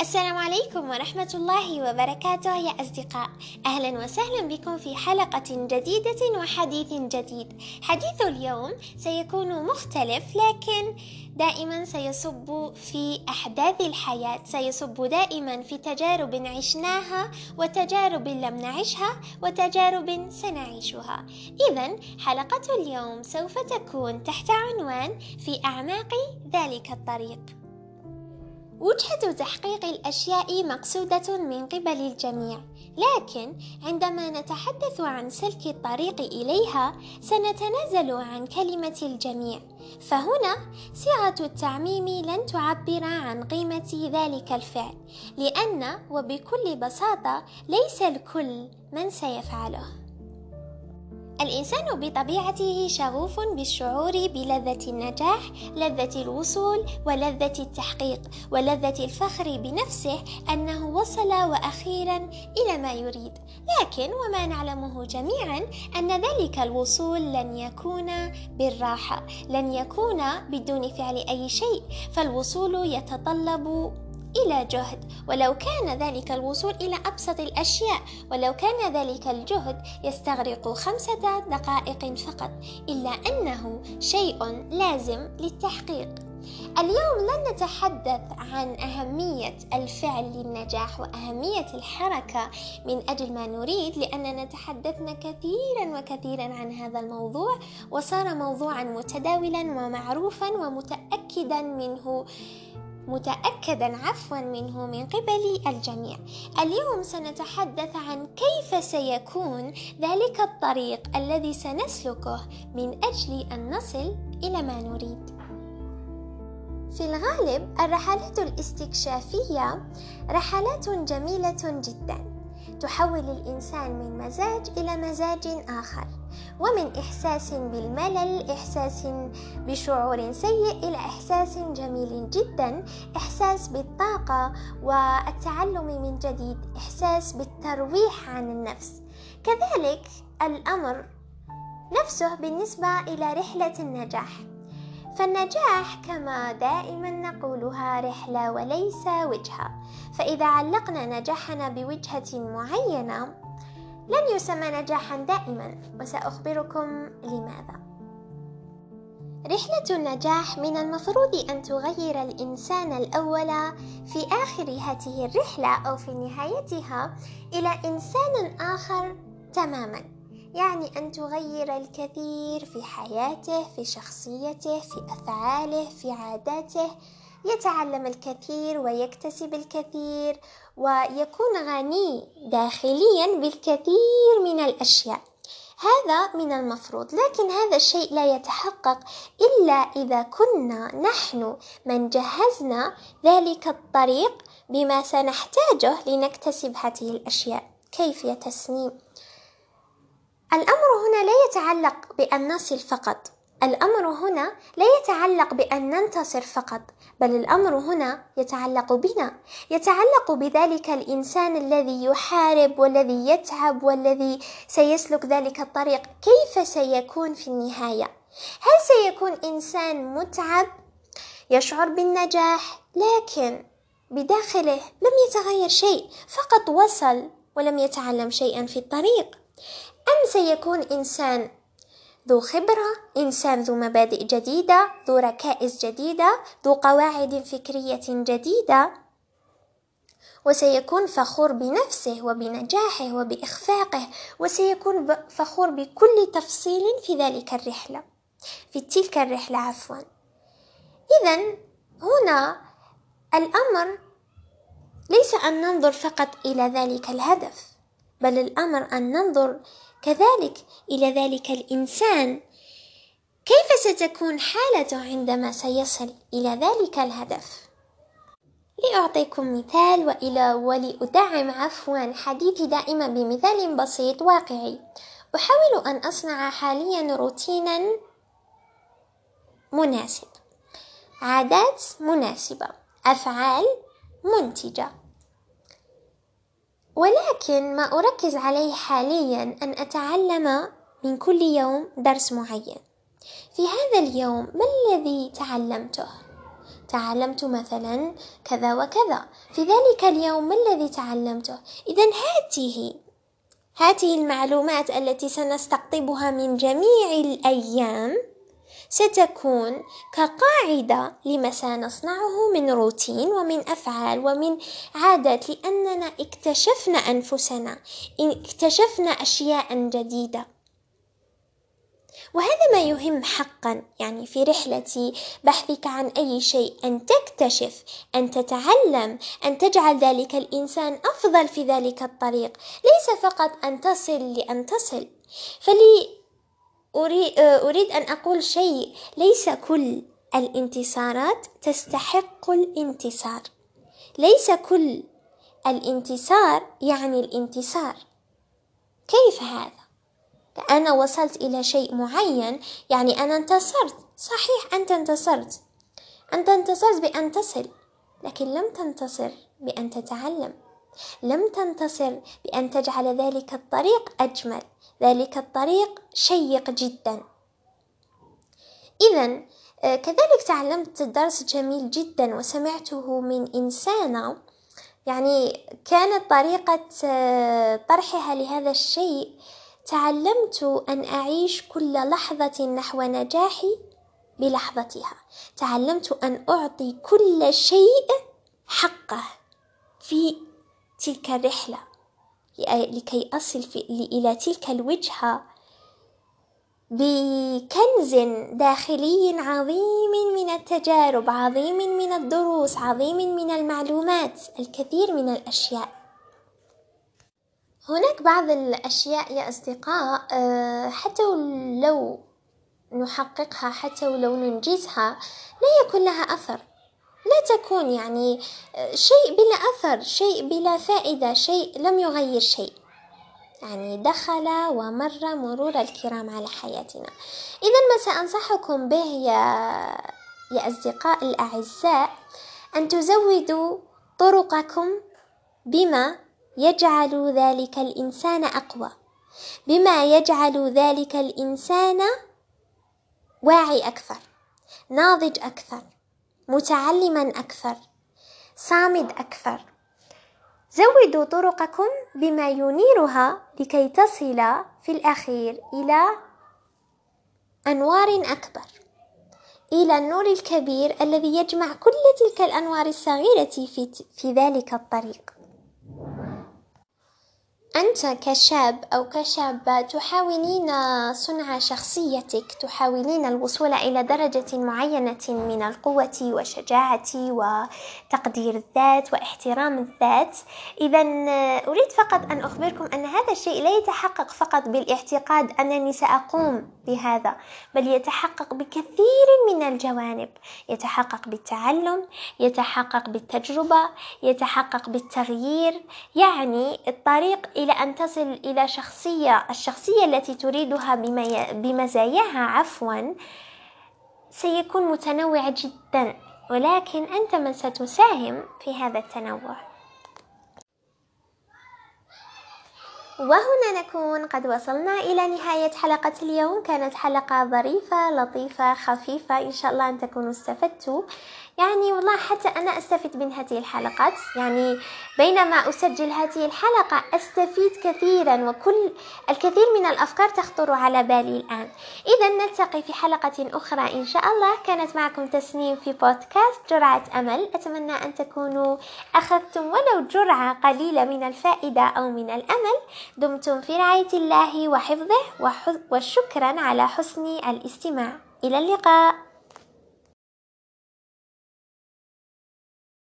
السلام عليكم ورحمة الله وبركاته يا أصدقاء. أهلا وسهلا بكم في حلقة جديدة وحديث جديد. حديث اليوم سيكون مختلف لكن دائما سيصب في أحداث الحياة سيصب دائما في تجارب عشناها وتجارب لم نعشها وتجارب سنعيشها. إذا حلقة اليوم سوف تكون تحت عنوان في أعماق ذلك الطريق. وجهة تحقيق الأشياء مقصودة من قبل الجميع، لكن عندما نتحدث عن سلك الطريق إليها سنتنازل عن كلمة الجميع، فهنا صيغة التعميم لن تعبر عن قيمة ذلك الفعل، لأن وبكل بساطة ليس الكل من سيفعله. الإنسان بطبيعته شغوف بالشعور بلذة النجاح، لذة الوصول، ولذة التحقيق، ولذة الفخر بنفسه أنه وصل وأخيرا إلى ما يريد، لكن وما نعلمه جميعا أن ذلك الوصول لن يكون بالراحة، لن يكون بدون فعل أي شيء، فالوصول يتطلب إلى جهد ولو كان ذلك الوصول إلى أبسط الأشياء ولو كان ذلك الجهد يستغرق خمسة دقائق فقط إلا أنه شيء لازم للتحقيق. اليوم لن نتحدث عن أهمية الفعل للنجاح وأهمية الحركة من أجل ما نريد لأننا تحدثنا كثيرا وكثيرا عن هذا الموضوع وصار موضوعا متداولا ومعروفا ومتأكدا منه متأكدا عفوا منه من قبل الجميع. اليوم سنتحدث عن كيف سيكون ذلك الطريق الذي سنسلكه من أجل أن نصل إلى ما نريد. في الغالب الرحلات الاستكشافية رحلات جميلة جدا تحول الإنسان من مزاج إلى مزاج آخر. ومن إحساس بالملل إحساس بشعور سيء إلى إحساس جميل جدا إحساس بالطاقة والتعلم من جديد إحساس بالترويح عن النفس. كذلك الأمر نفسه بالنسبة إلى رحلة النجاح. فالنجاح كما دائما نقولها رحلة وليس وجهة. فإذا علقنا نجاحنا بوجهة معينة لن يسمى نجاحا دائما وسأخبركم لماذا. رحلة النجاح من المفروض أن تغير الإنسان الأول في آخر هذه الرحلة أو في نهايتها إلى إنسان آخر تماما يعني أن تغير الكثير في حياته في شخصيته في أفعاله في عاداته. يتعلم الكثير ويكتسب الكثير ويكون غني داخليا بالكثير من الأشياء. هذا من المفروض لكن هذا الشيء لا يتحقق إلا إذا كنا نحن من جهزنا ذلك الطريق بما سنحتاجه لنكتسب هذه الأشياء. كيف تسنيم؟ الأمر هنا لا يتعلق بأن نصل فقط. الأمر هنا لا يتعلق بأن ننتصر فقط. بل الأمر هنا يتعلق بنا يتعلق بذلك الإنسان الذي يحارب والذي يتعب والذي سيسلك ذلك الطريق. كيف سيكون في النهاية؟ هل سيكون إنسان متعب يشعر بالنجاح لكن بداخله لم يتغير شيء فقط وصل ولم يتعلم شيئا في الطريق؟ أم سيكون إنسان ذو خبرة إنسان ذو مبادئ جديدة ذو ركائز جديدة ذو قواعد فكرية جديدة. وسيكون فخور بنفسه وبنجاحه وبإخفاقه وسيكون فخور بكل تفصيل في ذلك الرحلة في تلك الرحلة عفوا. إذا هنا الأمر ليس أن ننظر فقط إلى ذلك الهدف بل الأمر أن ننظر كذلك إلى ذلك الإنسان كيف ستكون حالته عندما سيصل إلى ذلك الهدف؟ لأعطيكم مثال وإلى ولأدعم عفوا حديثي دائما بمثال بسيط واقعي. أحاول أن أصنع حاليا روتينا مناسب. عادات مناسبة. أفعال منتجة. ولكن ما أركز عليه حاليا أن أتعلم من كل يوم درس معين. في هذا اليوم ما الذي تعلمته؟ تعلمت مثلا كذا وكذا. في ذلك اليوم ما الذي تعلمته؟ إذا هاته هذه المعلومات التي سنستقطبها من جميع الأيام ستكون كقاعدة لما سنصنعه من روتين ومن أفعال ومن عادات لأننا اكتشفنا أنفسنا اكتشفنا أشياء جديدة. وهذا ما يهم حقا يعني في رحلة بحثك عن أي شيء أن تكتشف أن تتعلم أن تجعل ذلك الإنسان أفضل في ذلك الطريق. ليس فقط أن تصل لأن تصل. فلي أريد أن أقول شيء. ليس كل الانتصارات تستحق الانتصار. ليس كل الانتصار يعني الانتصار. كيف هذا؟ أنا وصلت إلى شيء معين يعني أنا انتصرت. صحيح أنت انتصرت. أنت انتصرت بأن تصل لكن لم تنتصر بأن تتعلم. لم تنتصر بأن تجعل ذلك الطريق أجمل ذلك الطريق شيق جدا. إذا آه، كذلك تعلمت درس جميل جدا وسمعته من إنسانة يعني كانت طريقة آه، طرحها لهذا الشيء تعلمت أن أعيش كل لحظة نحو نجاحي بلحظتها. تعلمت أن أعطي كل شيء حقه في تلك الرحلة لكي أصل في إلى تلك الوجهة بكنز داخلي عظيم من التجارب عظيم من الدروس عظيم من المعلومات الكثير من الأشياء. هناك بعض الأشياء يا أصدقاء آه، حتى لو نحققها حتى ولو ننجزها لا يكون لها أثر. لا تكون يعني آه، شيء بلا أثر شيء بلا فائدة شيء لم يغير شيء. يعني دخل ومر مرور الكرام على حياتنا. إذا ما سأنصحكم به يا يا أصدقاء الأعزاء أن تزودوا طرقكم بما يجعل ذلك الإنسان أقوى. بما يجعل ذلك الإنسان واعي أكثر ناضج أكثر. متعلما أكثر. صامد أكثر. زودوا طرقكم بما ينيرها لكي تصل في الأخير إلى أنوار أكبر. إلى النور الكبير الذي يجمع كل تلك الأنوار الصغيرة في, في ذلك الطريق. أنت كشاب أو كشابة تحاولين صنع شخصيتك تحاولين الوصول إلى درجة معينة من القوة والشجاعة وتقدير الذات واحترام الذات. إذا أريد فقط أن أخبركم أن هذا الشيء لا يتحقق فقط بالاعتقاد أنني سأقوم بهذا بل يتحقق بكثير من الجوانب. يتحقق بالتعلم يتحقق بالتجربة يتحقق بالتغيير يعني الطريق إلى أن تصل إلى شخصية الشخصية التي تريدها بمزاياها عفوا سيكون متنوع جدا. ولكن أنت من ستساهم في هذا التنوع. وهنا نكون قد وصلنا إلى نهاية حلقة اليوم. كانت حلقة ظريفة لطيفة خفيفة. إن شاء الله أن تكونوا استفدتوا يعني والله حتى أنا أستفيد من هذه الحلقات. يعني بينما أسجل هذه الحلقة أستفيد كثيرا وكل الكثير من الأفكار تخطر على بالي الآن. إذا نلتقي في حلقة أخرى إن شاء الله. كانت معكم تسنيم في بودكاست جرعة أمل. أتمنى أن تكونوا أخذتم ولو جرعة قليلة من الفائدة أو من الأمل. دمتم في رعاية الله وحفظه وشكرا على حسن الاستماع. إلى اللقاء.